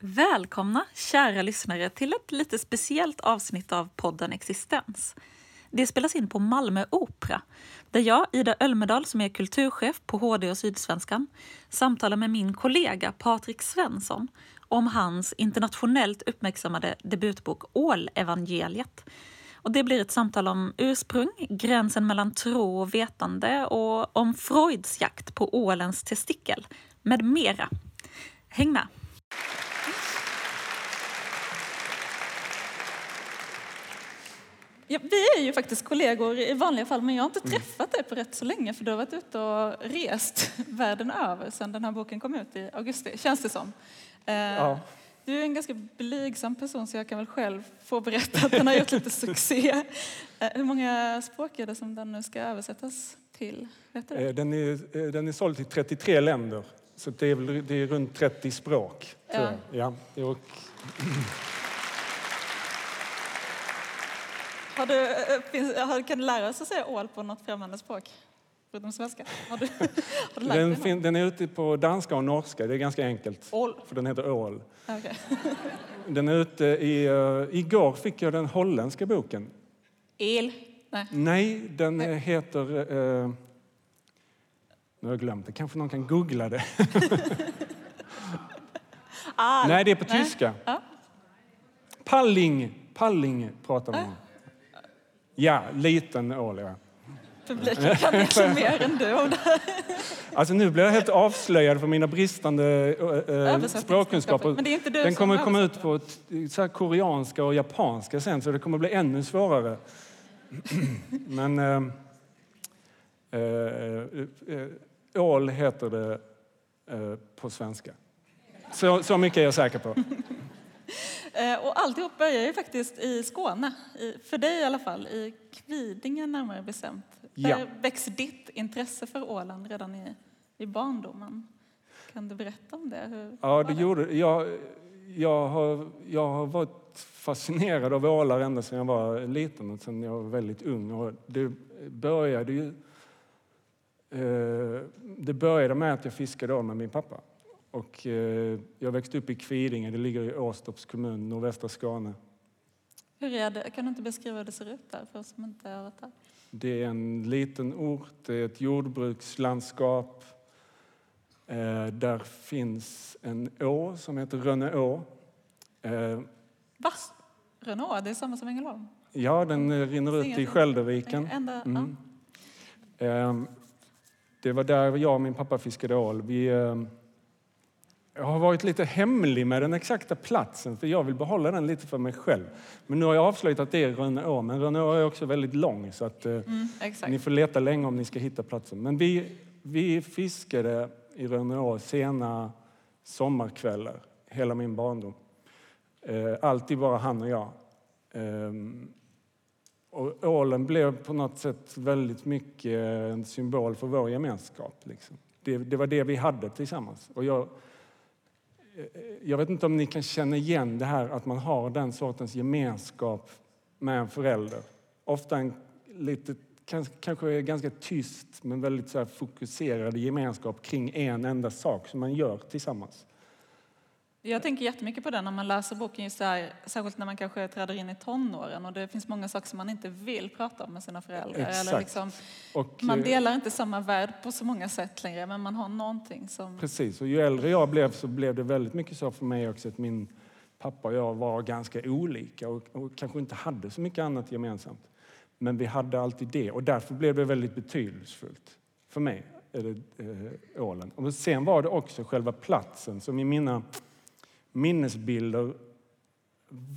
Välkomna kära lyssnare till ett lite speciellt avsnitt av podden Existens. Det spelas in på Malmö Opera där jag, Ida Ölmedal som är kulturchef på HD och Sydsvenskan, samtalar med min kollega Patrik Svensson om hans internationellt uppmärksammade debutbok Ålevangeliet. Och det blir ett samtal om ursprung, gränsen mellan tro och vetande och om Freuds jakt på ålens testikel, med mera. Häng med! Ja, vi är ju faktiskt kollegor i vanliga fall, men jag har inte Mm. träffat dig på rätt så länge för du har varit ute och rest världen över sedan den här boken kom ut i augusti, känns det som. Eh, Ja. Du är en ganska blygsam person så jag kan väl själv få berätta att den har gjort lite succé. Eh, Hur många språk är det som den nu ska översättas till? Eh, Den är, den är såld till 33 länder, så det är, det är runt 30 språk. Ja. Ja. Och, Har du, eh, finns, har, kan du lära oss att säga ål på något främmande språk? Förutom svenska? Har du, har du den, fin, den är ute på danska och norska, det är ganska enkelt. Ål? För den heter Ål. Okej. Den är ute i... Uh, igår fick jag den holländska boken. El? Nej. Nej, den eh, heter... eh, nu har jag glömt det. Kanske någon kan googla det. Al? Nej, det är på Nej. tyska. Ja. Palling. Palling pratar man om. Ja, liten ål, ja. Publiken kan mer än du om det här. Alltså nu blir jag helt avslöjad för mina bristande äh, språkkunskaper. Men det är inte du Den kommer komma ut på så koreanska och japanska sen så det kommer bli ännu svårare. Men äh, äh, ål heter det på svenska. Så, så mycket är jag säker på. Eh, Och alltihop börjar ju faktiskt i Skåne, för dig i alla fall, i Kvidinge närmare bestämt. Ja. Där växer ditt intresse för Åland redan i, i barndomen. Kan du berätta om det? Hur Ja, var det gjorde jag. Jag har, jag har varit fascinerad av ålar ända sedan jag var liten och sedan jag var väldigt ung. Och det började ju... Eh, det började med att jag fiskade ål med min pappa. Och, eh, jag växte upp i Kvidinge, det ligger i Åstorps kommun, nordvästra Skåne. Hur är det? Kan du inte beskriva hur det ser ut där för oss som inte har varit där? Det är en liten ort, det är ett jordbrukslandskap. Eh, där finns en å som heter Rönneå. Eh, Va? Renault, det är samma som Ängelholm? Ja, den eh, rinner ut i. Skälderviken. Mm. Ehm, Det var där jag och min pappa fiskade ål. Vi, ehm, jag har varit lite hemlig med den exakta platsen för jag vill behålla den lite för mig själv. Men nu har jag avslöjat att det är Rönneå, men Rönneå är också väldigt lång så att eh. Mm, ni får leta länge om ni ska hitta platsen. Men vi, vi fiskade i Rönneå sena sommarkvällar hela min barndom. Eh, alltid bara han och jag. Ehm, och ålen blev på något sätt väldigt mycket en symbol för vår gemenskap. Liksom. Det, det var det vi hade tillsammans. Och jag, Eh, jag vet inte om ni kan känna igen det här att man har den sortens gemenskap med en förälder. Ofta en lite, kanske ganska tyst men väldigt så här fokuserad gemenskap kring en enda sak som man gör tillsammans. Jag tänker jättemycket på det när man läser boken, just här, särskilt när man kanske träder in i tonåren och det finns många saker som man inte vill prata om med sina föräldrar. Eller Exakt. liksom, Och, man eh, delar inte samma värld på så många sätt längre, men man har någonting som... Precis, och ju äldre jag blev så blev det väldigt mycket så för mig också att min pappa och jag var ganska olika och, och kanske inte hade så mycket annat gemensamt. Men vi hade alltid det och därför blev det väldigt betydelsefullt för mig, det, eh, ålen. Och sen var det också själva platsen som i mina minnesbilder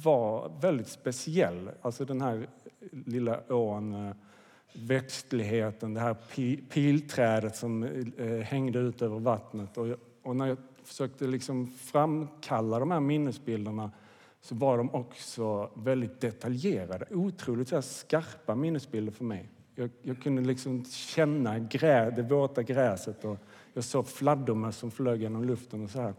var väldigt speciell. Alltså den här lilla ån, eh, växtligheten, det här pilträdet som eh, hängde ut över vattnet. Och, och när jag försökte liksom framkalla de här minnesbilderna så var de också väldigt detaljerade. Otroligt så här skarpa minnesbilder för mig. Jag, jag kunde liksom känna grä, det våta gräset och jag såg fladdermöss som flög genom luften och så här.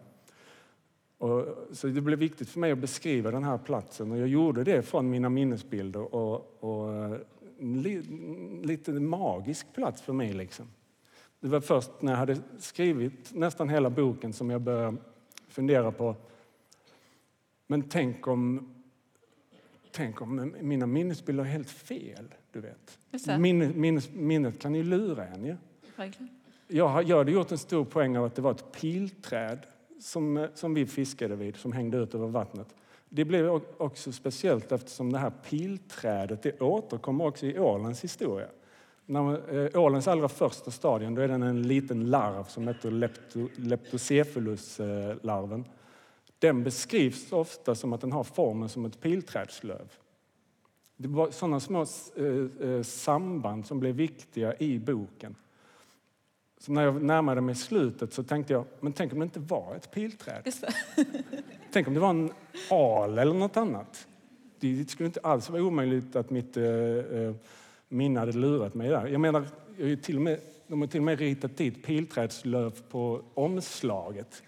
Och, så det blev viktigt för mig att beskriva den här platsen och jag gjorde det från mina minnesbilder och, och eh, li, lite magisk plats för mig. Liksom. Det var först när jag hade skrivit nästan hela boken som jag började fundera på Men tänk om, tänk om mina minnesbilder är helt fel. Du vet. Minne, minnes, minnet kan ju lura en. Ja. Jag, jag hade gjort en stor poäng av att det var ett pilträd som, eh, som vi fiskade vid, som hängde ut över vattnet. Det blev också speciellt eftersom det här pilträdet det återkommer också i ålens historia. När, eh, ålens allra första stadion då är den en liten larv som heter lepto, leptocephalus-larven. Den beskrivs ofta som att den har formen som ett pilträdslöv. Det var sådana små eh, eh, samband som blev viktiga i boken. Så när jag närmade mig slutet så tänkte jag, men tänk om det inte var ett pilträd? Tänk om det var en al eller något annat? Det skulle inte alls vara omöjligt att mitt eh, eh, minne hade lurat mig där. Jag menar, jag ju till och med, de har till och med ritat dit pilträdslöv på omslaget.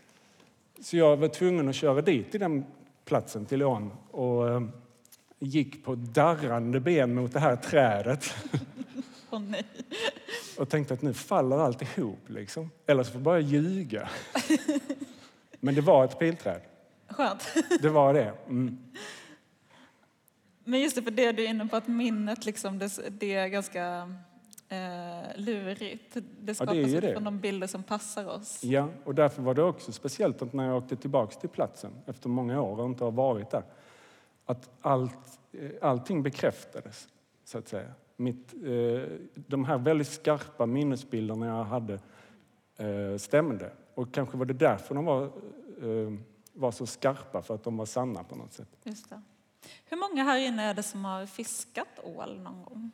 Så jag var tvungen att köra dit till den platsen, till ån, och eh, gick på darrande ben mot det här trädet Åh nej. Och tänkte att nu faller allt ihop. Liksom. Eller så får jag bara ljuga. Men det var ett pilträd. Skönt. Det var det. Mm. Men just det, för det du är inne på, att minnet liksom, det, det är ganska eh, lurigt. Det skapas ju det. utifrån de bilder som passar oss. Ja, och därför var det också speciellt att när jag åkte tillbaks till platsen efter många år och inte har varit där, att allt, eh, allting bekräftades, så att säga. Mitt, eh, de här väldigt skarpa minnesbilderna jag hade eh, stämde. Och kanske var det därför de var, eh, var så skarpa, för att de var sanna på något sätt. Just det. Hur många här inne är det som har fiskat ål någon gång?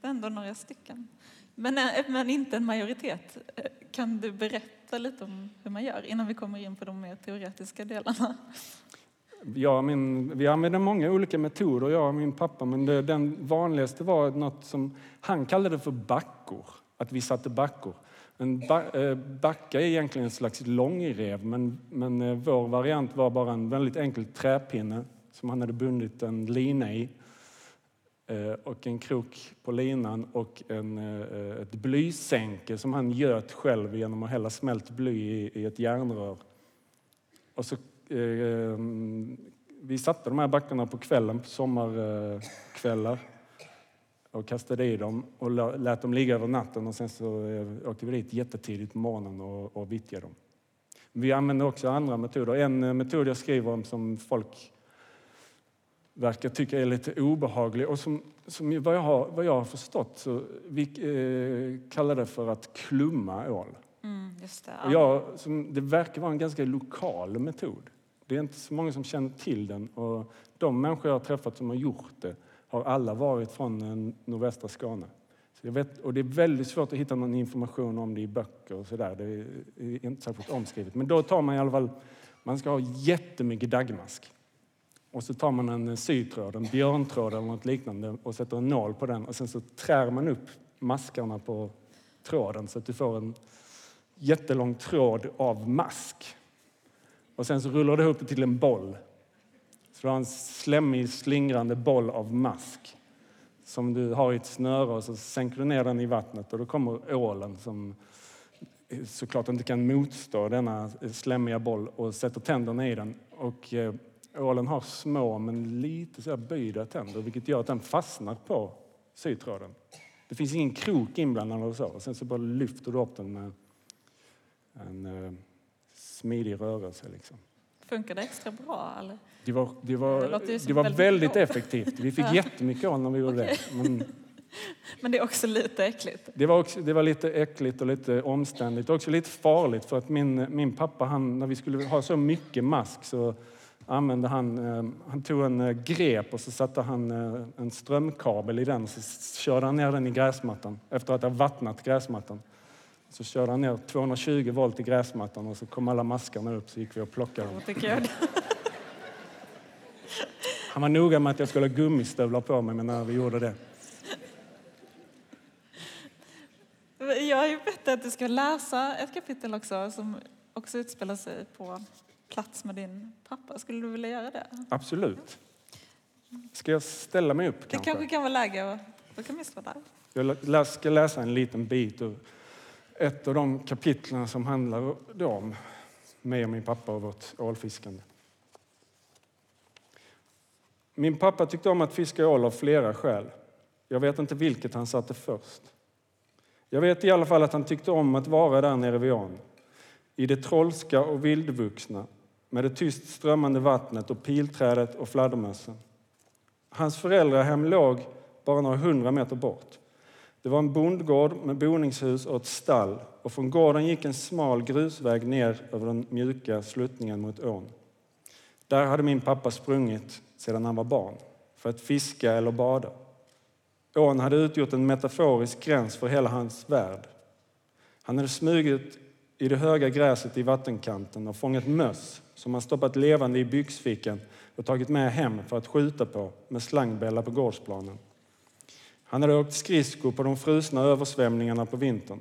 Det är ändå några stycken. Men, men inte en majoritet. Kan du berätta lite om hur man gör innan vi kommer in på de mer teoretiska delarna? Jag och min, vi använde många olika metoder, jag och min pappa, men det, den vanligaste var något som han kallade för backor, att vi satte backor. En ba, eh, backa är egentligen en slags långrev, men, men eh, vår variant var bara en väldigt enkel träpinne som han hade bundit en lina i eh, och en krok på linan och en, eh, ett blysänke som han göt själv genom att hälla smält bly i, i ett järnrör. Och så, eh, vi satte de här backarna på kvällen, på sommarkvällar och kastade i dem och lät dem ligga över natten och sen så eh, åkte vi dit jättetidigt på morgonen och, och vittjade dem. Vi använde också andra metoder. En eh, metod jag skriver om som folk verkar tycka är lite obehaglig och som, som vad, jag har, vad jag har förstått så vi eh, kallar det för att klumma ål. Mm, just det. Jag, som, det verkar vara en ganska lokal metod. Det är inte så många som känner till den. Och de människor jag har träffat som har gjort det har alla varit från eh, nordvästra Skåne. Så jag vet, och det är väldigt svårt att hitta någon information om det i böcker och sådär. Det är inte särskilt omskrivet. Men då tar man i alla fall, man ska ha jättemycket dagmask. Och så tar man en eh, sytråd, en björntråd eller något liknande och sätter en nål på den och sen så trär man upp maskarna på tråden så att du får en jättelång tråd av mask. Och sen så rullar du ihop det till en boll. Så du har en slemmig, slingrande boll av mask som du har i ett snöre och så sänker du ner den i vattnet och då kommer ålen som såklart inte kan motstå denna slemmiga boll och sätter tänderna i den. Och eh, ålen har små men lite så här böjda tänder vilket gör att den fastnar på sytråden. Det finns ingen krok inblandad eller så. Och sen så bara lyfter du upp den med en eh, smidig rörelse. Liksom. Funkar det extra bra? Eller? Det var, det Det var, som det var väldigt väldigt effektivt. Vi fick Ja. jättemycket ål när vi gjorde det. Men Men det är också lite äckligt. det, var också, det var lite äckligt och lite omständigt. Också lite farligt för att min, min pappa, han, när vi skulle ha så mycket mask så använde han, eh, han tog en eh, grep och så satte han eh, en strömkabel i den och så körde han ner den i gräsmattan efter att ha vattnat gräsmattan. Så körde han ner 220 volt i gräsmattan och så kom alla maskarna upp så gick vi och plockade dem. Han var noga med att jag skulle ha gummistövlar på mig men när vi gjorde det. Jag har ju bett att du ska läsa ett kapitel också som också utspelar sig på plats med din pappa. Skulle du vilja göra det? Absolut. Ska jag ställa mig upp Det kanske? kanske kan vara läge. Då kan vi stå där. Jag ska läsa en liten bit ur ett av de kapitlen som handlar om mig och min pappa och vårt ålfiskande. Min pappa tyckte om att fiska ål av flera skäl. Jag vet inte vilket han satte först. Jag vet i alla fall att han tyckte om att vara där nere vid ån. I det trollska och vildvuxna, med det tyst strömmande vattnet och pilträdet och fladdermössen. Hans föräldrahem låg bara några hundra meter bort. Det var en bondgård med boningshus och ett stall och från gården gick en smal grusväg ner över den mjuka sluttningen mot ån. Där hade min pappa sprungit sedan han var barn för att fiska eller bada. Ån hade utgjort en metaforisk gräns för hela hans värld. Han hade smugit i det höga gräset i vattenkanten och fångat möss som han stoppat levande i byxfickan och tagit med hem för att skjuta på med slangbella på gårdsplanen. Han hade åkt skridskor på de frusna översvämningarna på vintern.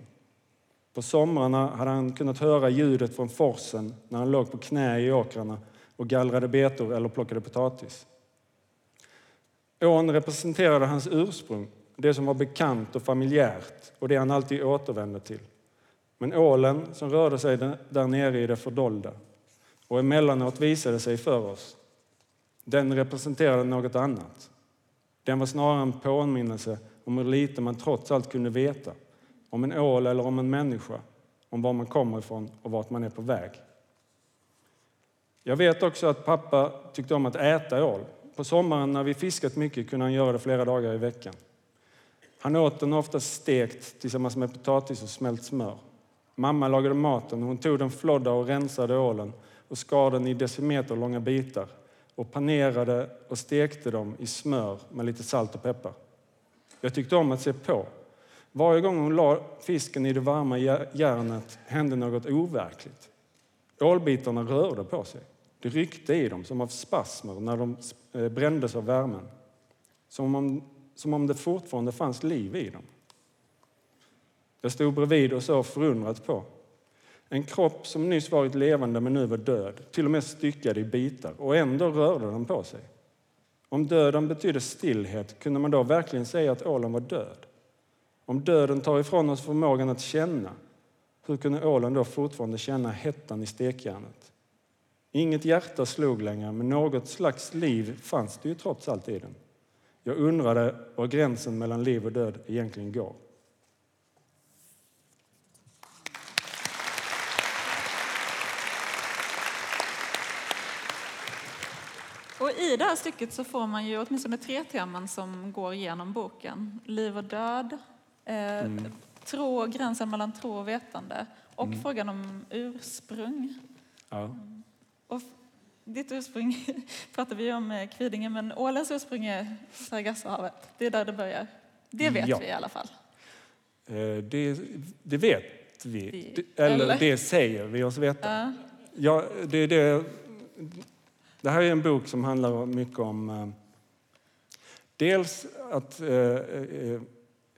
På somrarna hade han kunnat höra ljudet från forsen när han låg på knä i åkrarna och gallrade betor eller plockade potatis. Ån representerade hans ursprung, det som var bekant och familjärt och det han alltid återvände till. Men ålen som rörde sig där nere i det fördolda och emellanåt visade sig för oss, den representerade något annat. Den var snarare en påminnelse om hur lite man trots allt kunde veta om en ål eller om en människa, om var man kommer ifrån och vart man är på väg. Jag vet också att pappa tyckte om att äta ål. På sommaren när vi fiskat mycket kunde han göra det flera dagar i veckan. Han åt den ofta stekt tillsammans med potatis och smält smör. Mamma lagade maten hon tog den flodda och rensade ålen och skar den i decimeterlånga bitar och panerade och stekte dem i smör med lite salt och peppar. Jag tyckte om att se på. Varje gång hon la fisken i det varma järnet hände något overkligt. Ålbitarna rörde på sig. Det ryckte i dem som av spasmer när de eh, brändes av värmen. Som om, som om det fortfarande fanns liv i dem. Jag stod bredvid och såg förundrat på. En kropp som nyss varit levande men nu var död, till och med styckad i bitar, och ändå rörde den på sig. Om döden betydde stillhet, kunde man då verkligen säga att ålen var död? Om döden tar ifrån oss förmågan att känna, hur kunde ålen då fortfarande känna hettan i stekjärnet? Inget hjärta slog längre, men något slags liv fanns det ju trots allt i den. Jag undrade var gränsen mellan liv och död egentligen går. I det här stycket så får man ju åtminstone tre teman som går igenom boken. Liv och död, eh, mm. tro, gränsen mellan tro och vetande och mm. frågan om ursprung. Ja. Och ditt ursprung pratar vi om eh, Kvidinge, men Ålens ursprung är Sargassohavet. Det är där det börjar. Det vet ja. vi i alla fall. Eh, det, det vet vi. vi. Eller, eller, det säger vi oss veta. Ja. Ja, det, det, det här är en bok som handlar mycket om eh, dels att eh, eh,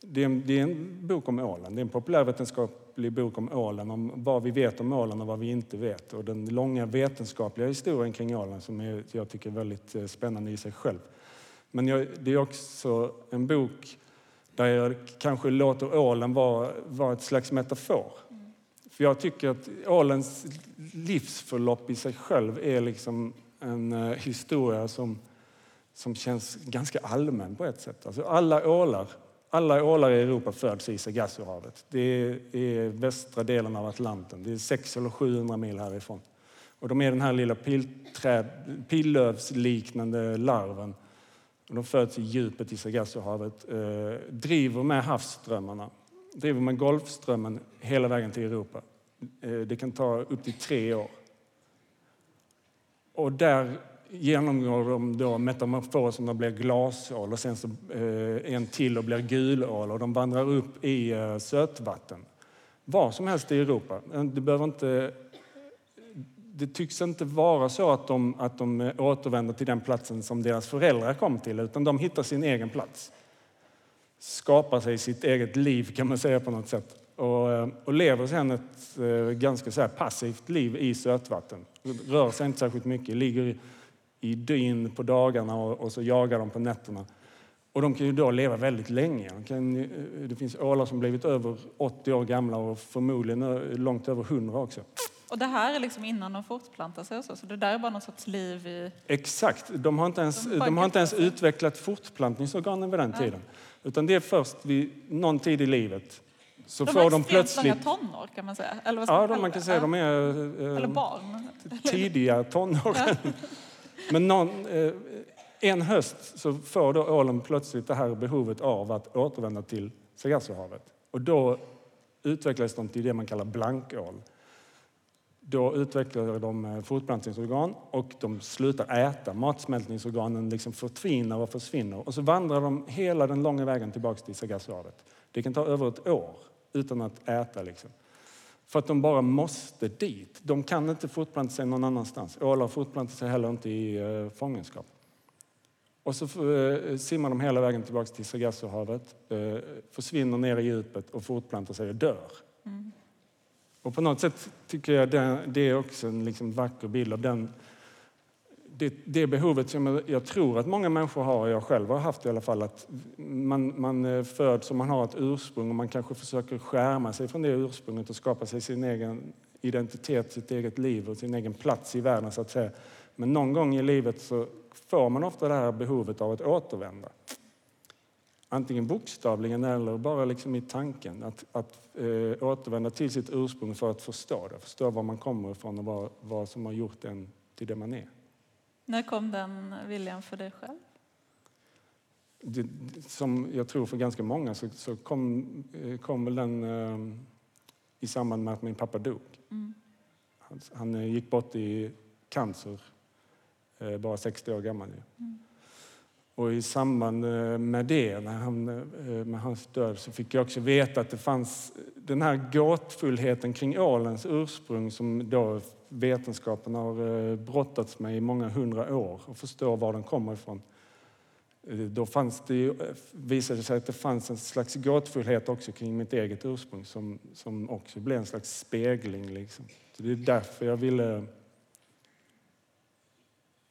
det är, en, det är, en, bok om ålen. Det är en populärvetenskaplig bok om ålen, om vad vi vet om ålen och vad vi inte vet. Och den långa vetenskapliga historien kring ålen som är, jag tycker är väldigt spännande i sig själv. Men jag, det är också en bok där jag kanske låter ålen vara, vara ett slags metafor. För jag tycker att ålens livsförlopp i sig själv är liksom en eh, historia som, som känns ganska allmän på ett sätt. Alltså alla ålar alla ålar i Europa föds i Sargassohavet. Det är västra delen av Atlanten. Det är 600 eller 700 mil härifrån. Och de är den här lilla pillövsliknande larven. Och de föds i djupet i Sargassohavet, eh, driver med havsströmmarna, driver med Golfströmmen hela vägen till Europa. Eh, det kan ta upp till tre år. Och där genomgår de då metamorfosen och blir glasål och sen så, eh, en till och blir gulål och de vandrar upp i eh, sötvatten. Var som helst i Europa. Eh, det, behöver inte, det tycks inte vara så att de, att de eh, återvänder till den platsen som deras föräldrar kom till utan de hittar sin egen plats. Skapar sig sitt eget liv kan man säga på något sätt och, eh, och lever sen ett eh, ganska så passivt liv i sötvatten. Rör sig inte särskilt mycket, ligger i, dyn på dagarna och, och, så jagar de på nätterna. Och de kan ju då leva väldigt länge. De kan, eh, det finns ålar som blivit över 80 år gamla och förmodligen långt över 100 också. Och det här är liksom innan de fortplantar sig så, så det där är bara någon sorts liv i... Exakt. De har inte ens, De de har inte ens utvecklat fortplantningsorganen vid den tiden. Utan det är först vid någon tid i livet så De får de plötsligt... tonår kan man säga. Eller vad Ja, man de, man kan säga Ja. de är Eller eh, barn. tidiga tonår. Men någon, eh, en höst så får då ålen plötsligt det här behovet av att återvända till Sargassohavet. Och då utvecklas de till det man kallar blankål. Då utvecklar de eh, fortplantningsorgan och de slutar äta. Matsmältningsorganen liksom förtvinar och försvinner. Och så vandrar de hela den långa vägen tillbaka till Sargassohavet. Det kan ta över ett år utan att äta. Liksom. För att de bara måste dit. De kan inte fortplanta sig någon annanstans. Ålar fortplantar sig heller inte i eh, fångenskap. Och så eh, simmar de hela vägen tillbaka till Sargassohavet, eh, försvinner ner i djupet och fortplantar sig och dör. Och på något sätt tycker jag det, det är också en liksom vacker bild av den, det, det behovet som jag, jag tror att många människor har, och jag själv har haft i alla fall, att man, man eh, föds och man har ett ursprung och man kanske försöker skärma sig från det ursprunget och skapa sig sin egen identitet, sitt eget liv och sin egen plats i världen så att säga. Men någon gång i livet så får man ofta det här behovet av att återvända. Antingen bokstavligen eller bara liksom i tanken. Att, att eh, återvända till sitt ursprung för att förstå det. Förstå var man kommer ifrån och vad, vad som har gjort en till det man är. När kom den viljan för dig själv? Det, som jag tror för ganska många så, så kom, eh, kom väl den eh, i samband med att min pappa dog. Mm. Han, han eh, gick bort i cancer, eh, bara 60 år gammal. ju. Och i samband eh, med det, när han, med hans död, så fick jag också veta att det fanns den här gåtfullheten kring ålens ursprung som då vetenskapen har eh, brottats med i många hundra år och förstå var den kommer ifrån. Eh, då fanns det ju, eh, visade det sig att det fanns en slags gåtfullhet också kring mitt eget ursprung som, som också blev en slags spegling. Liksom. Så det är därför jag ville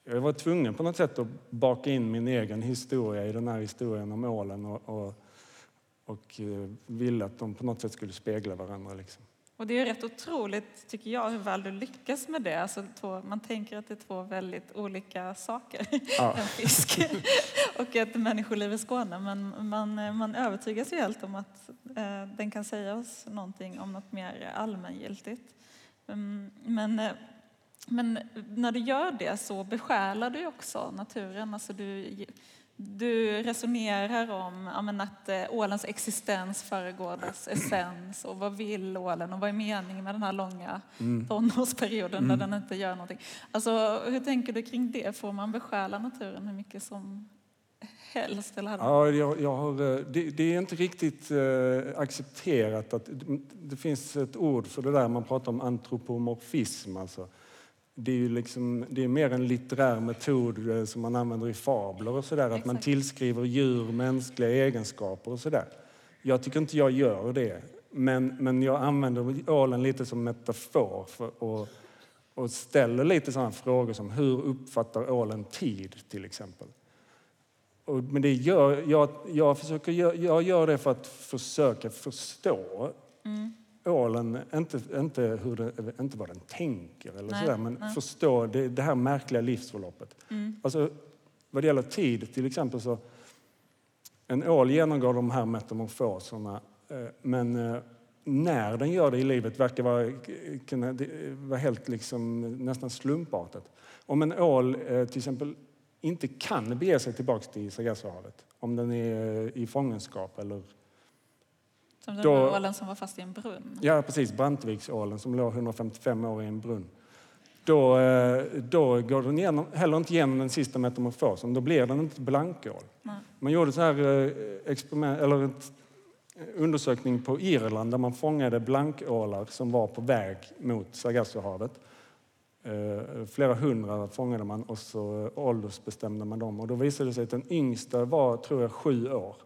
jag var tvungen på något sätt att baka in min egen historia i den här historien om ålen och, och, och ville att de på något sätt skulle spegla varandra. Liksom. Och det är rätt otroligt, tycker jag, hur väl du lyckas med det. Alltså, två, man tänker att det är två väldigt olika saker. Ja. en fisk och ett människoliv i Skåne. Men man, man övertygas ju helt om att eh, den kan säga oss någonting om något mer allmängiltigt. Mm, men, eh, men när du gör det så besjälar du också naturen. Alltså du, du resonerar om att eh, ålens existens föregår dess essens och vad vill ålen och vad är meningen med den här långa tonårsperioden där den inte gör någonting. Alltså, hur tänker du kring det? Får man besjäla naturen hur mycket som helst? Eller Ja, jag, jag har, eh, det, det är inte riktigt eh, accepterat att det, det finns ett ord för det där man pratar om antropomorfism. Alltså. Det är ju liksom, det är mer en litterär metod eh, som man använder i fabler och sådär. Att man tillskriver djur mänskliga egenskaper och sådär. Jag tycker inte jag gör det. Men, men jag använder ålen lite som metafor för, och, och ställer lite sådana frågor som hur uppfattar ålen tid till exempel? Och, men det gör, jag, jag, försöker, gö- jag gör det för att försöka förstå Mm. Ålen, inte, inte, hur det, inte vad den tänker eller Nej, sådär, men nej. förstå det, det här märkliga livsförloppet. Mm. Alltså, vad det gäller tid till exempel så en ål genomgår de här metamorfoserna eh, men eh, när den gör det i livet verkar vara, kunna, det vara helt liksom, nästan slumpartat. Om en ål eh, till exempel inte kan bege sig tillbaka till Sargassohavet om den är eh, i fångenskap eller Som den Då- ålen som var fast i en brunn. Ja, precis. Brantviksålen som låg 155 år i en brunn. Då, eh, då går den igenom, heller inte igenom den sista metamorfosen. Då blir den inte blankål. Nej. Man gjorde så här eh, experiment, eller ett eh, undersökning på Irland där man fångade blankålar som var på väg mot Sargassohavet. Flera hundra fångade man och så åldersbestämde man dem. Och då visade det sig att den yngsta var, tror jag, sju år.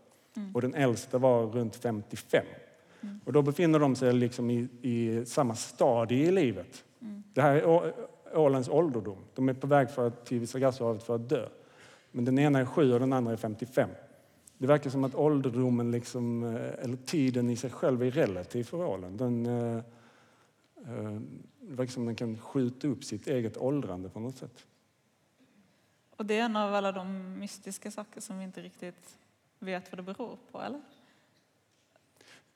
Och den äldsta var runt 55. Och då befinner de sig liksom i, i samma stadie i livet. Det här är ålens ålderdom. De är på väg för att, till Sargassohavet för att dö. Men den ena är sju och den andra är 55. Det verkar som att ålderdomen, liksom, eh, eller tiden i sig själv, är relativ för ålen. Den, eh, eh, det verkar som den kan skjuta upp sitt eget åldrande på något sätt. Och det är en av alla de mystiska saker som vi inte riktigt vet vad det beror på, eller?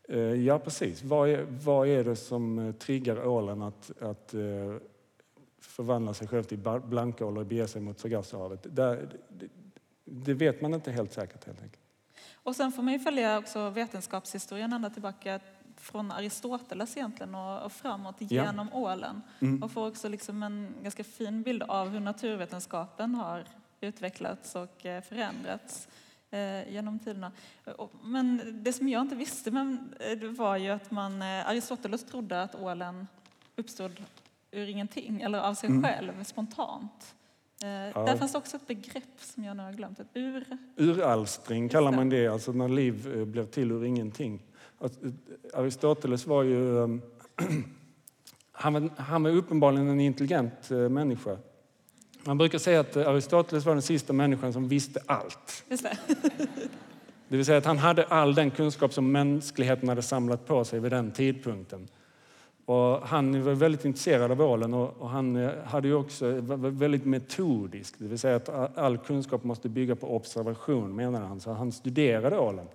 Eh, ja, precis. Vad är, vad är det som eh, triggar ålen att, att eh, förvandla sig själv till blankål och bege sig mot Sargassohavet? Det, det, vet man inte helt säkert helt enkelt. Och sen får man ju följa också vetenskapshistorien ända tillbaka från Aristoteles egentligen och, framåt genom ja. ålen. Mm. Och får också liksom en ganska fin bild av hur naturvetenskapen har utvecklats och förändrats genom tiderna. Men det som jag inte visste men, eh, var ju att man, Aristoteles trodde att ålen uppstod ur ingenting, eller av sig mm. själv, spontant. Ja. Där fanns också ett begrepp som jag nu har glömt. Ett ur... Uralstring kallar man det, alltså när liv blev till ur ingenting. Aristoteles var ju... Han var, han var uppenbarligen en intelligent människa. Man brukar säga att Aristoteles var den sista människan som visste allt. Just det. det vill säga att han hade all den kunskap som mänskligheten hade samlat på sig vid den tidpunkten. Och han var väldigt intresserad av ålen och, han eh, hade också, var väldigt metodisk. Det vill säga att all kunskap måste bygga på observation menade han. Så han studerade ålen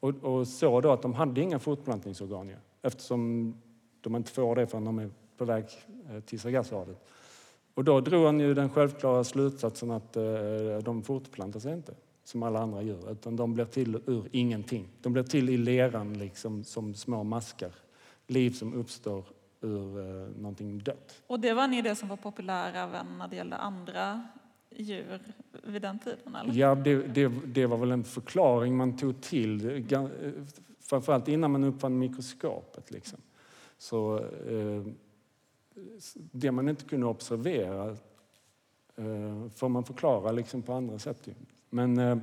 och, och såg då att de hade inga fortplantningsorgan eftersom de inte får det förrän de är på väg eh, till Sargassohavet. Och då drog han ju den självklara slutsatsen att eh, de fortplantar sig inte som alla andra djur, utan de blir till ur ingenting. De blir till i leran liksom, som små maskar. Liv som uppstår ur eh, någonting dött. Och det var en idé som var populär även när det gällde andra djur vid den tiden? Eller? Ja, det, det, det var väl en förklaring man tog till, framförallt innan man uppfann mikroskopet. Liksom. Så, eh, det man inte kunde observera eh, får man förklara liksom på andra sätt. Men eh,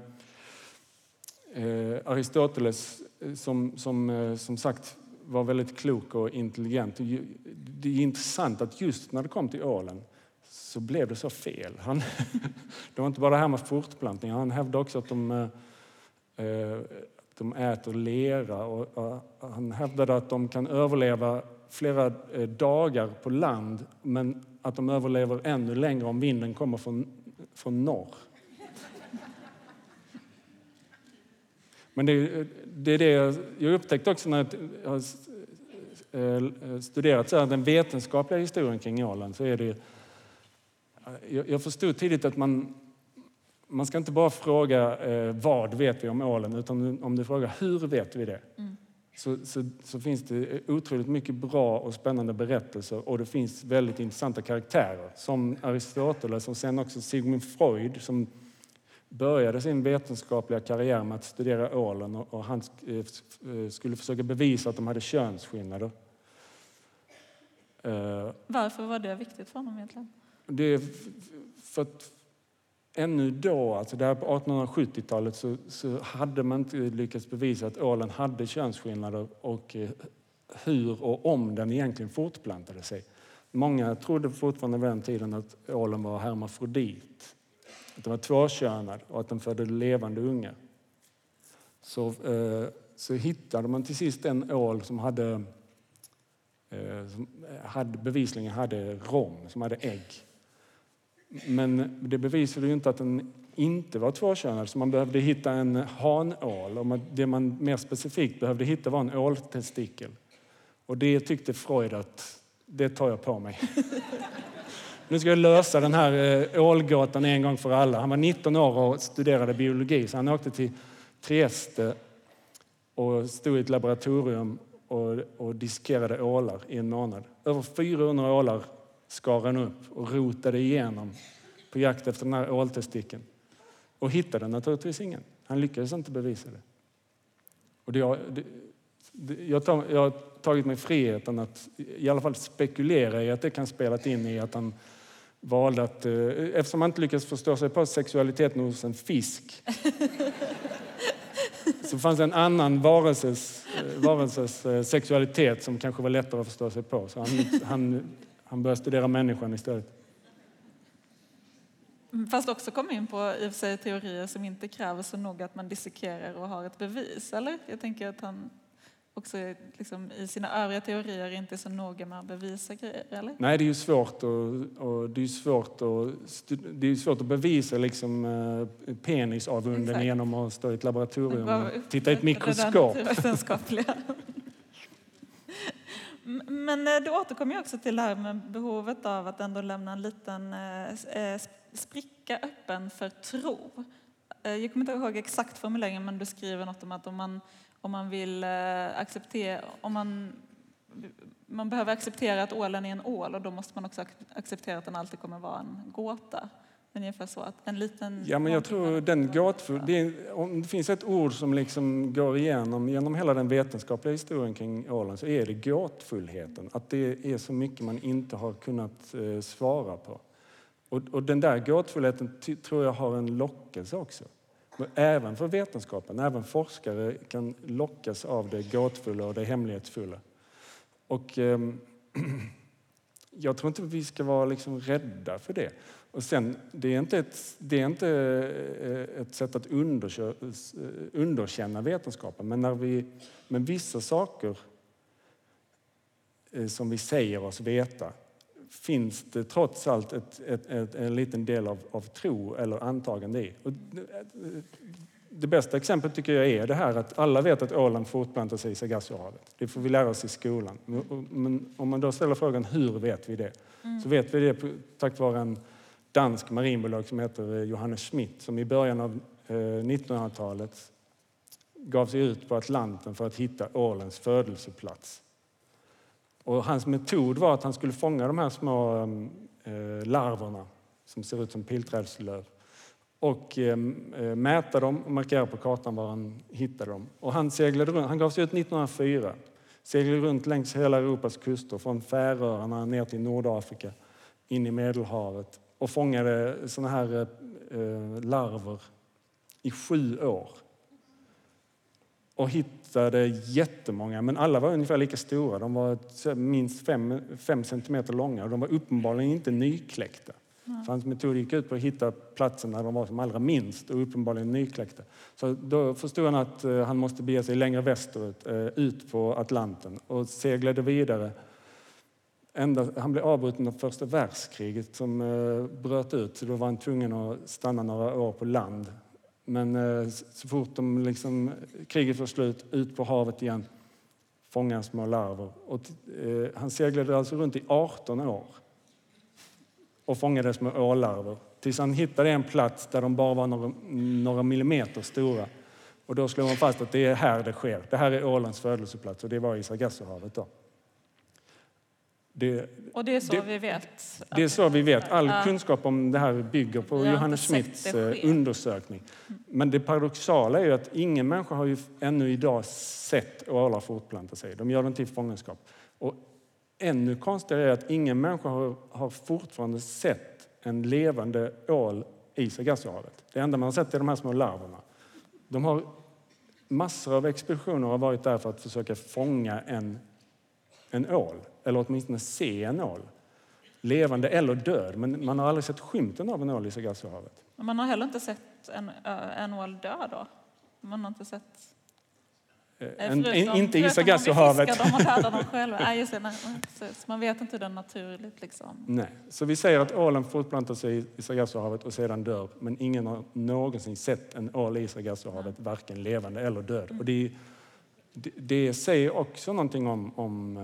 eh Aristoteles, eh, som, som, som sagt var väldigt klok och intelligent. Det är intressant att just när det kom till ålen så blev det så fel. Han, det var inte bara det här med fortplantning. Han hävdade också att de, de äter lera. Och, han hävdade att de kan överleva flera eh, dagar på land men att de överlever ännu längre om vinden kommer från, från norr. Men det, det är det jag upptäckte också när jag har eh, eh, studerat så här, den vetenskapliga historien kring ålen. Så är det, jag förstod tidigt att man, man ska inte bara fråga vad vet vi om ålen utan om du frågar hur vet vi det. Mm så, så, så, finns det otroligt mycket bra och spännande berättelser och det finns väldigt intressanta karaktärer som Aristoteles och sen också Sigmund Freud som började sin vetenskapliga karriär med att studera ålen och, och han eh, skulle försöka bevisa att de hade könsskillnader. Eh, Varför var det viktigt för honom egentligen? Det för att ännu då, alltså där på 1870-talet, så, så, hade man inte lyckats bevisa att ålen hade könsskillnader och eh, hur och om den egentligen fortplantade sig. Många trodde fortfarande vid den tiden att ålen var hermafrodit, att den var tvåkönad och att den födde levande ungar. Så, eh, så hittade man till sist en ål som hade, eh, som hade bevisligen hade rom, som hade ägg. Men det bevisade ju inte att den inte var tvåkönad, så man behövde hitta en hanål. Och det man mer specifikt behövde hitta var en åltestikel. Och det tyckte Freud att det tar jag på mig. Nu ska jag lösa den här eh, ålgåtan en gång för alla. Han var 19 år och studerade biologi, så han åkte till Trieste och stod i ett laboratorium och, och diskerade ålar i en månad. Över 400 ålar skar han upp och rotade igenom på jakt efter den här åltestikeln. Och hittade naturligtvis ingen. Han lyckades inte bevisa det. Och det, det, det jag, tar, jag har tagit mig friheten att i alla fall spekulera i att det kan spelat in i att han valde att, eh, eftersom han inte lyckades förstå sig på sexualiteten hos en fisk så fanns det en annan varelses, eh, varelses eh, sexualitet som kanske var lättare att förstå sig på. Så han, han han börjar studera människan istället. Fast också komma in på i och sig teorier som inte kräver så noga att man dissekerar och har ett bevis, eller? Jag tänker att han också liksom, i sina övriga teorier inte är så noga med att bevisa grejer, eller? Nej, det är ju svårt, och, och det är svårt, att, det är svårt att bevisa liksom, eh, penisavundning Exakt. genom att stå i ett laboratorium och titta i ett mikroskop. Men eh, du återkommer också till det här med behovet av att ändå lämna en liten eh, eh, spricka öppen för tro. Jag kommer inte ihåg exakt formuleringen men du skriver något om att om man, om man vill acceptera, om man, man behöver acceptera att ålen är en ål och då måste man också acceptera att den alltid kommer vara en gåta. Ungefär så att en liten... Ja, men jag tror den gåtfull, det, är, om det finns ett ord som liksom går igenom genom hela den vetenskapliga historien kring ålen så är det gåtfullheten. Att det är så mycket man inte har kunnat eh, svara på. Och, och den där gåtfullheten tror jag har en lockelse också. Men Även för vetenskapen, även forskare kan lockas av det gåtfulla och det hemlighetsfulla. Och ehm, jag tror inte vi ska vara liksom rädda för det. Och sen, det är inte ett, det är inte eh, ett sätt att underkö, eh, underkänna vetenskapen, men när vi men vissa saker eh, som vi säger oss veta finns det trots allt ett, ett, ett, en liten del av, av tro eller antagande i. Och det- bästa exemplet tycker jag är det här att alla vet att ålen fortplantar sig i Sargassohavet. Det får vi lära oss i skolan. Men- om man då ställer frågan hur vet vi det? Så vet vi det tack vare en dansk marinbolag som heter eh, Johannes Schmidt som i början av eh, 1900-talet gav sig ut på Atlanten för att hitta ålens födelseplats. Och hans metod var att han skulle fånga de här små eh, larverna som ser ut som pilträdslöv och ehm, eh, mäta dem och markera på kartan var han hittade dem. Och han, seglade runt, han gav sig ut 1904, seglade runt längs hela Europas kuster från Färöarna ner till Nordafrika, in i Medelhavet och fångade såna här eh, eh, larver i sju år. Och hittade jättemånga, men alla var ungefär lika stora. De var minst fem, fem centimeter långa och de var uppenbarligen inte nykläckta. För hans metod gick ut på att hitta platsen där de var som allra minst och uppenbarligen nykläckta. Så då förstod han att eh, han måste bege sig längre västerut, eh, ut på Atlanten och seglade vidare. Ända, han blev avbruten av första världskriget som eh, bröt ut så då var han tvungen att stanna några år på land. Men så fort de liksom, kriget var slut, ut på havet igen, fånga små larver. Och, han seglade alltså runt i 18 år och fångade små ålarver tills han hittade en plats där de bara var några, några millimeter stora. Och då slog han fast att det är här det sker. Det här är ålens födelseplats och det var i Sargassohavet då. Det, Och det är så Det- vi vet. det är så vi vet. All Ja. kunskap om det här bygger på Johannes Schmidts eh, undersökning. Men det paradoxala är ju att ingen människa har ju ännu idag sett ålar fortplanta sig. De gör det inte i fångenskap. Och ännu konstigare är att ingen människa har, har fortfarande sett en levande ål i Sargassohavet. Det enda man har sett är de här små larverna. De har, massor av expeditioner har varit där för att försöka fånga en, en ål, eller åtminstone se en ål. Levande eller död, men man har aldrig sett skymten av en ål i Sargassohavet. Man har heller inte sett en, en ål dö då? Man har inte sett... Eh, eh, En, förutom- inte i och dödar dem själva. Nej, just det, nej, nej, precis. Man vet inte hur den naturligt liksom... Nej. Så vi säger att ålen fortplantar sig i Sargassohavet och sedan dör, men ingen har någonsin sett en ål i Sargassohavet, varken levande eller död. Och det, det, det säger också någonting om, om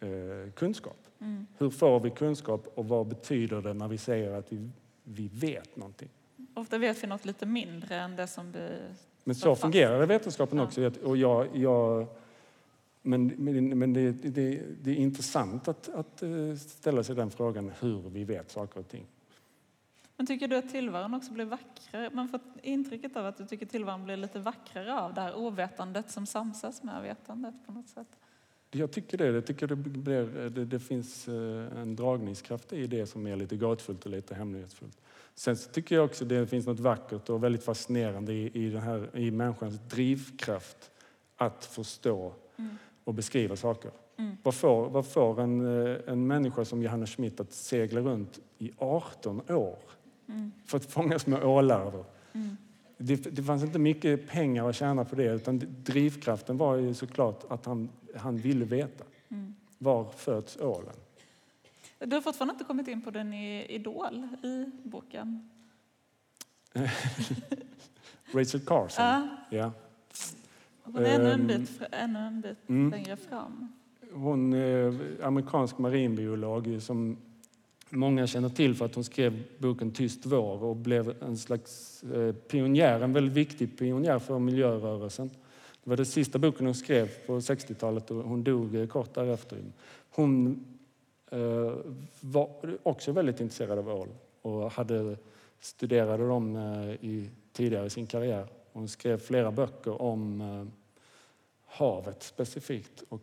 eh, eh, kunskap. Mm. Hur får vi kunskap och vad betyder det när vi säger att vi, vi vet någonting? Ofta vet vi något lite mindre än det som vi... Men så fungerar vetenskapen Ja. också. Och jag, jag, men men, men det, det, det är intressant att, att eh, ställa sig den frågan hur vi vet saker och ting. Men tycker du att tillvaron också blir vackrare? Man får intrycket av att du tycker tillvaron blir lite vackrare av det här ovetandet som samsas med vetandet på något sätt. Jag tycker det. Jag tycker det, blir, det, det finns eh, en dragningskraft i det som är lite gåtfullt och lite hemlighetsfullt. Sen så tycker jag också det finns något vackert och väldigt fascinerande i, i, den här, i människans drivkraft att förstå Mm. och beskriva saker. Mm. Vad får, vad får en, eh, en människa som Johannes Schmidt att segla runt i 18 år Mm. för att fånga små ålarver? Mm. Det, det fanns inte mycket pengar att tjäna på det utan drivkraften var ju såklart att han, han ville veta. Mm. Var föds ålen? Du har fortfarande inte kommit in på den i Idol i boken. Rachel Carson? Ja, Ja. hon är ännu en Ehm, bit, ännu en bit mm. längre fram. Hon är amerikansk marinbiolog som många känner till för att hon skrev boken Tyst vår och blev en slags eh, pionjär, en väldigt viktig pionjär för miljörörelsen. Det var den sista boken hon skrev på 60-talet och hon dog eh, kort därefter. Hon eh, var också väldigt intresserad av ål och hade studerade dem i, tidigare i sin karriär. Hon skrev flera böcker om havet specifikt och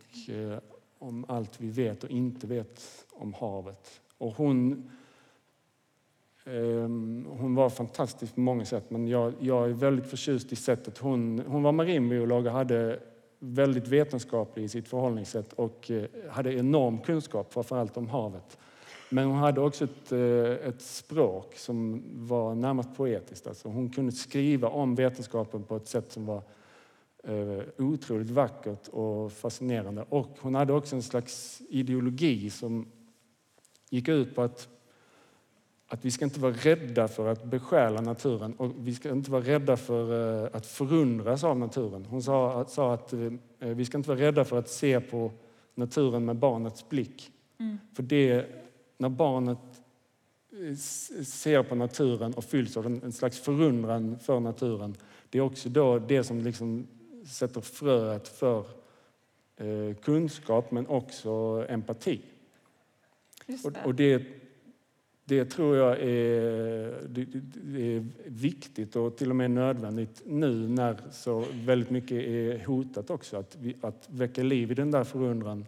om allt vi vet och inte vet om havet. Och hon, eh, hon var fantastisk på många sätt men jag, jag är väldigt förtjust i sättet. Hon, hon var marinbiolog och hade väldigt vetenskaplig i sitt förhållningssätt och eh, hade enorm kunskap framförallt om havet. Men hon hade också ett, eh, ett språk som var närmast poetiskt. Alltså hon kunde skriva om vetenskapen på ett sätt som var eh, otroligt vackert och fascinerande. Och hon hade också en slags ideologi som gick ut på att, att vi ska inte vara rädda för att besjäla naturen och vi ska inte vara rädda för eh, att förundras av naturen. Hon sa, sa att eh, vi ska inte vara rädda för att se på naturen med barnets blick. Mm. För det, när barnet eh, ser på naturen och fylls av en, slags förundran för naturen, det är också då det som liksom sätter fröet för kunskap men också empati. Det. och det, det tror jag är, det, det- är viktigt och till och med nödvändigt nu när så väldigt mycket är hotat också. Att, vi, att väcka liv i den där förundran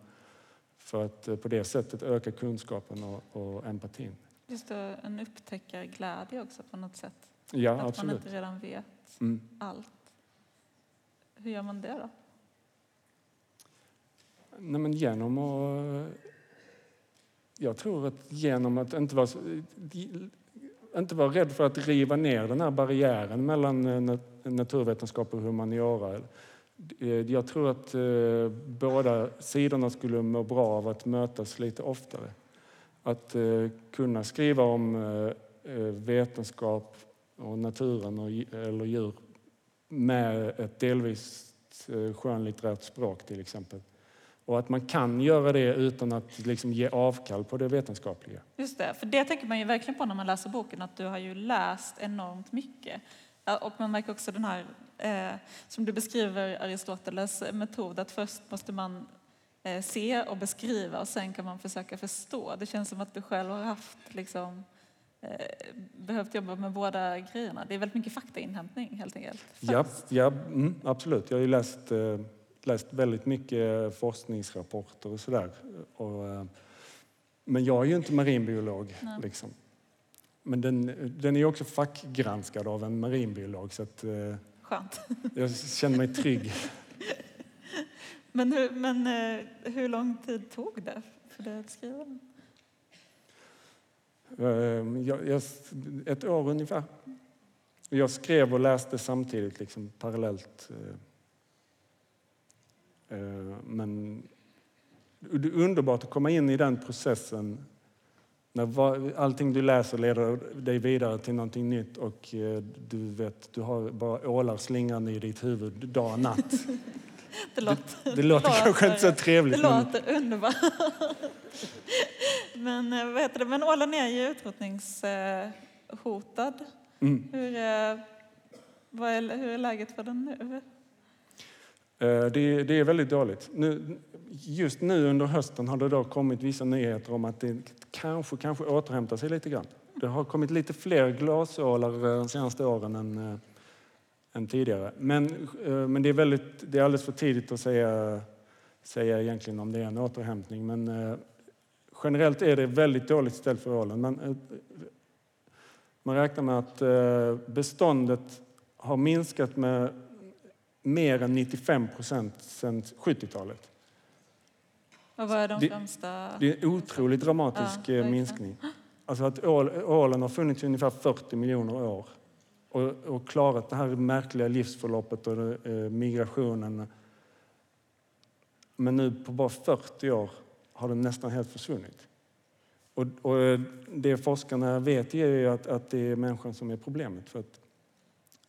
för att eh, på det sättet öka kunskapen och, och empatin. Just det, en upptäckarglädje också på något sätt. Ja, att man absolut. inte redan vet Mm. allt. Hur gör man det då? Nej, men genom att... Jag tror att genom att inte vara, inte vara rädd för att riva ner den här barriären mellan eh, naturvetenskap och humaniora. Eh, jag tror att eh, båda sidorna skulle må bra av att mötas lite oftare. Att kunna skriva om vetenskap och naturen och, eller djur med ett delvis skönlitterärt språk till exempel. Och att man kan göra det utan att liksom ge avkall på det vetenskapliga. Just det, för det tänker man ju verkligen på när man läser boken, att du har ju läst enormt mycket. Och man märker också den här, eh, som du beskriver Aristoteles metod, att först måste man eh, se och beskriva och sen kan man försöka förstå. Det känns som att du själv har haft liksom, eh, behövt jobba med båda grejerna. Det är väldigt mycket faktainhämtning helt enkelt. Ja, ja mm, absolut. Jag har ju läst, eh, läst väldigt mycket forskningsrapporter och sådär. Eh, men jag är ju inte marinbiolog. Liksom. Men den, den är också fackgranskad av en marinbiolog så att, eh, Skönt. jag känner mig trygg. Men, hur, men eh, hur lång tid tog det för dig att skriva den? Eh, jag, ett år ungefär. Jag skrev och läste samtidigt, liksom, parallellt. Eh, Men det är underbart att komma in i den processen när allting du läser leder dig vidare till någonting nytt och eh, du vet, du har bara ålar slingande i ditt huvud dag och natt. Det låter, Det låter kanske inte så det trevligt. Men, låter underbart. Men, eh, vad heter det? men ålen är ju utrotningshotad. mm. Hur, eh, vad är, hur är läget för den nu? Eh, det, det är väldigt dåligt. Nu, just nu under hösten har det då kommit vissa nyheter om att det kanske, kanske återhämtar sig lite grann. Det har kommit lite fler glasålar de senaste åren än, eh, än tidigare. Men, eh, men det, är väldigt, det är alldeles för tidigt att säga, säga egentligen om det är en återhämtning. Men generellt är det väldigt dåligt ställt för ålen. Men, man räknar med att beståndet har minskat med mer än 95 procent sedan 70-talet. Och vad är de Det- främsta? Det är en otroligt dramatisk Ja, eh, minskning. Alltså att ål, ålen har funnits i ungefär 40 miljoner år. och, och klarat det här märkliga livsförloppet och eh, migrationen. Men nu på bara 40 år har den nästan helt försvunnit. Och, och det forskarna vet är ju att, att det är människan som är problemet. För att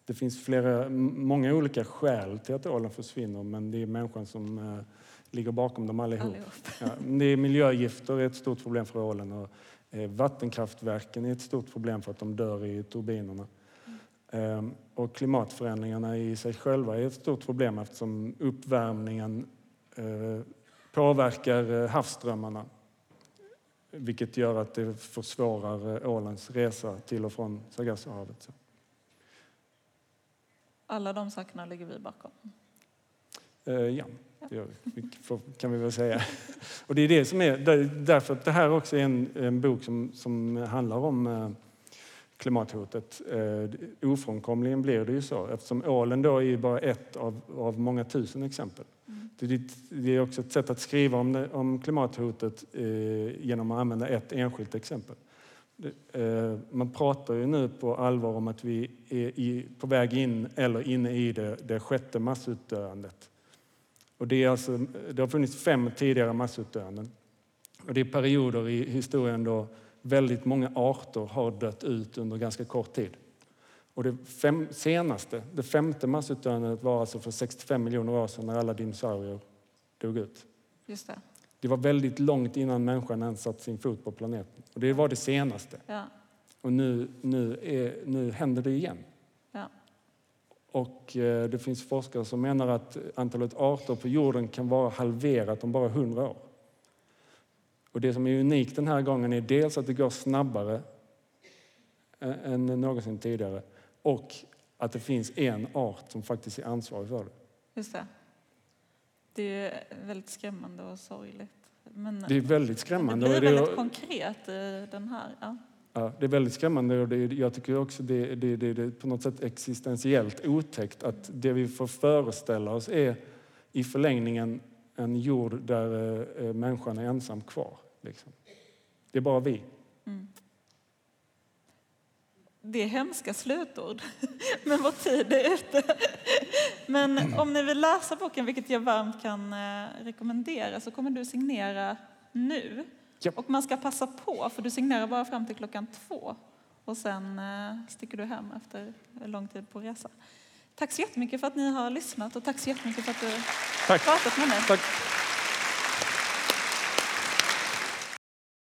det finns flera, många olika skäl till att ålen försvinner men det är människan som eh, ligger bakom dem allihop. Allihop. Ja, det är miljögifter är ett stort problem för ålen och eh, vattenkraftverken är ett stort problem för att de dör i turbinerna. Eh, och klimatförändringarna i sig själva är ett stort problem eftersom uppvärmningen eh, påverkar eh, havsströmmarna vilket gör att det försvårar eh, ålens resa till och från Sargassohavet. Alla de sakerna ligger vi bakom. Eh, ja, det kan vi väl säga. Och det är det som är, där- därför att det här också är en, en bok som, som handlar om eh, klimathotet. Eh, ofrånkomligen blir det ju så eftersom ålen då är bara ett av, av många tusen exempel. Det, det är också ett sätt att skriva om, det, om klimathotet eh, genom att använda ett enskilt exempel. Eh, man pratar ju nu på allvar om att vi är på väg in eller inne i det, det sjätte massutdöendet. Och det, är alltså, det har funnits fem tidigare massutdöenden. Och det är perioder i historien då väldigt många arter har dött ut under ganska kort tid. Och det fem, senaste, det femte massutdöendet var alltså för 65 miljoner år sedan när alla dinosaurier dog ut. Just det. Det var väldigt långt innan människan ens satt sin fot på planeten. Och det var det senaste. Ja. Och nu, nu, är, nu händer det igen. Ja. Och eh, det finns forskare som menar att antalet arter på jorden kan vara halverat om bara 100 år. Och det som är unikt den här gången är dels att det går snabbare än någonsin tidigare och att det finns en art som faktiskt är ansvarig för det. Just det. Det är väldigt skrämmande och sorgligt. Men Det är väldigt det skrämmande. blir och det, väldigt konkret i den här. Ja. ja, det är väldigt skrämmande och det, jag tycker också det, det, det, det är på något sätt existentiellt otäckt att det vi får föreställa oss är i förlängningen en jord där eh, människan är ensam kvar. Liksom. Det är bara vi. Det är hemska slutord, men vår tid är ute. Men om ni vill läsa boken, vilket jag varmt kan eh, rekommendera, så kommer du signera nu. Ja. Och man ska passa på, för du signerar bara fram till klockan två. Och sen eh, sticker du hem efter lång tid på resa. Tack så jättemycket för att ni har lyssnat och tack så jättemycket för att du Tack. pratat med mig. Tack.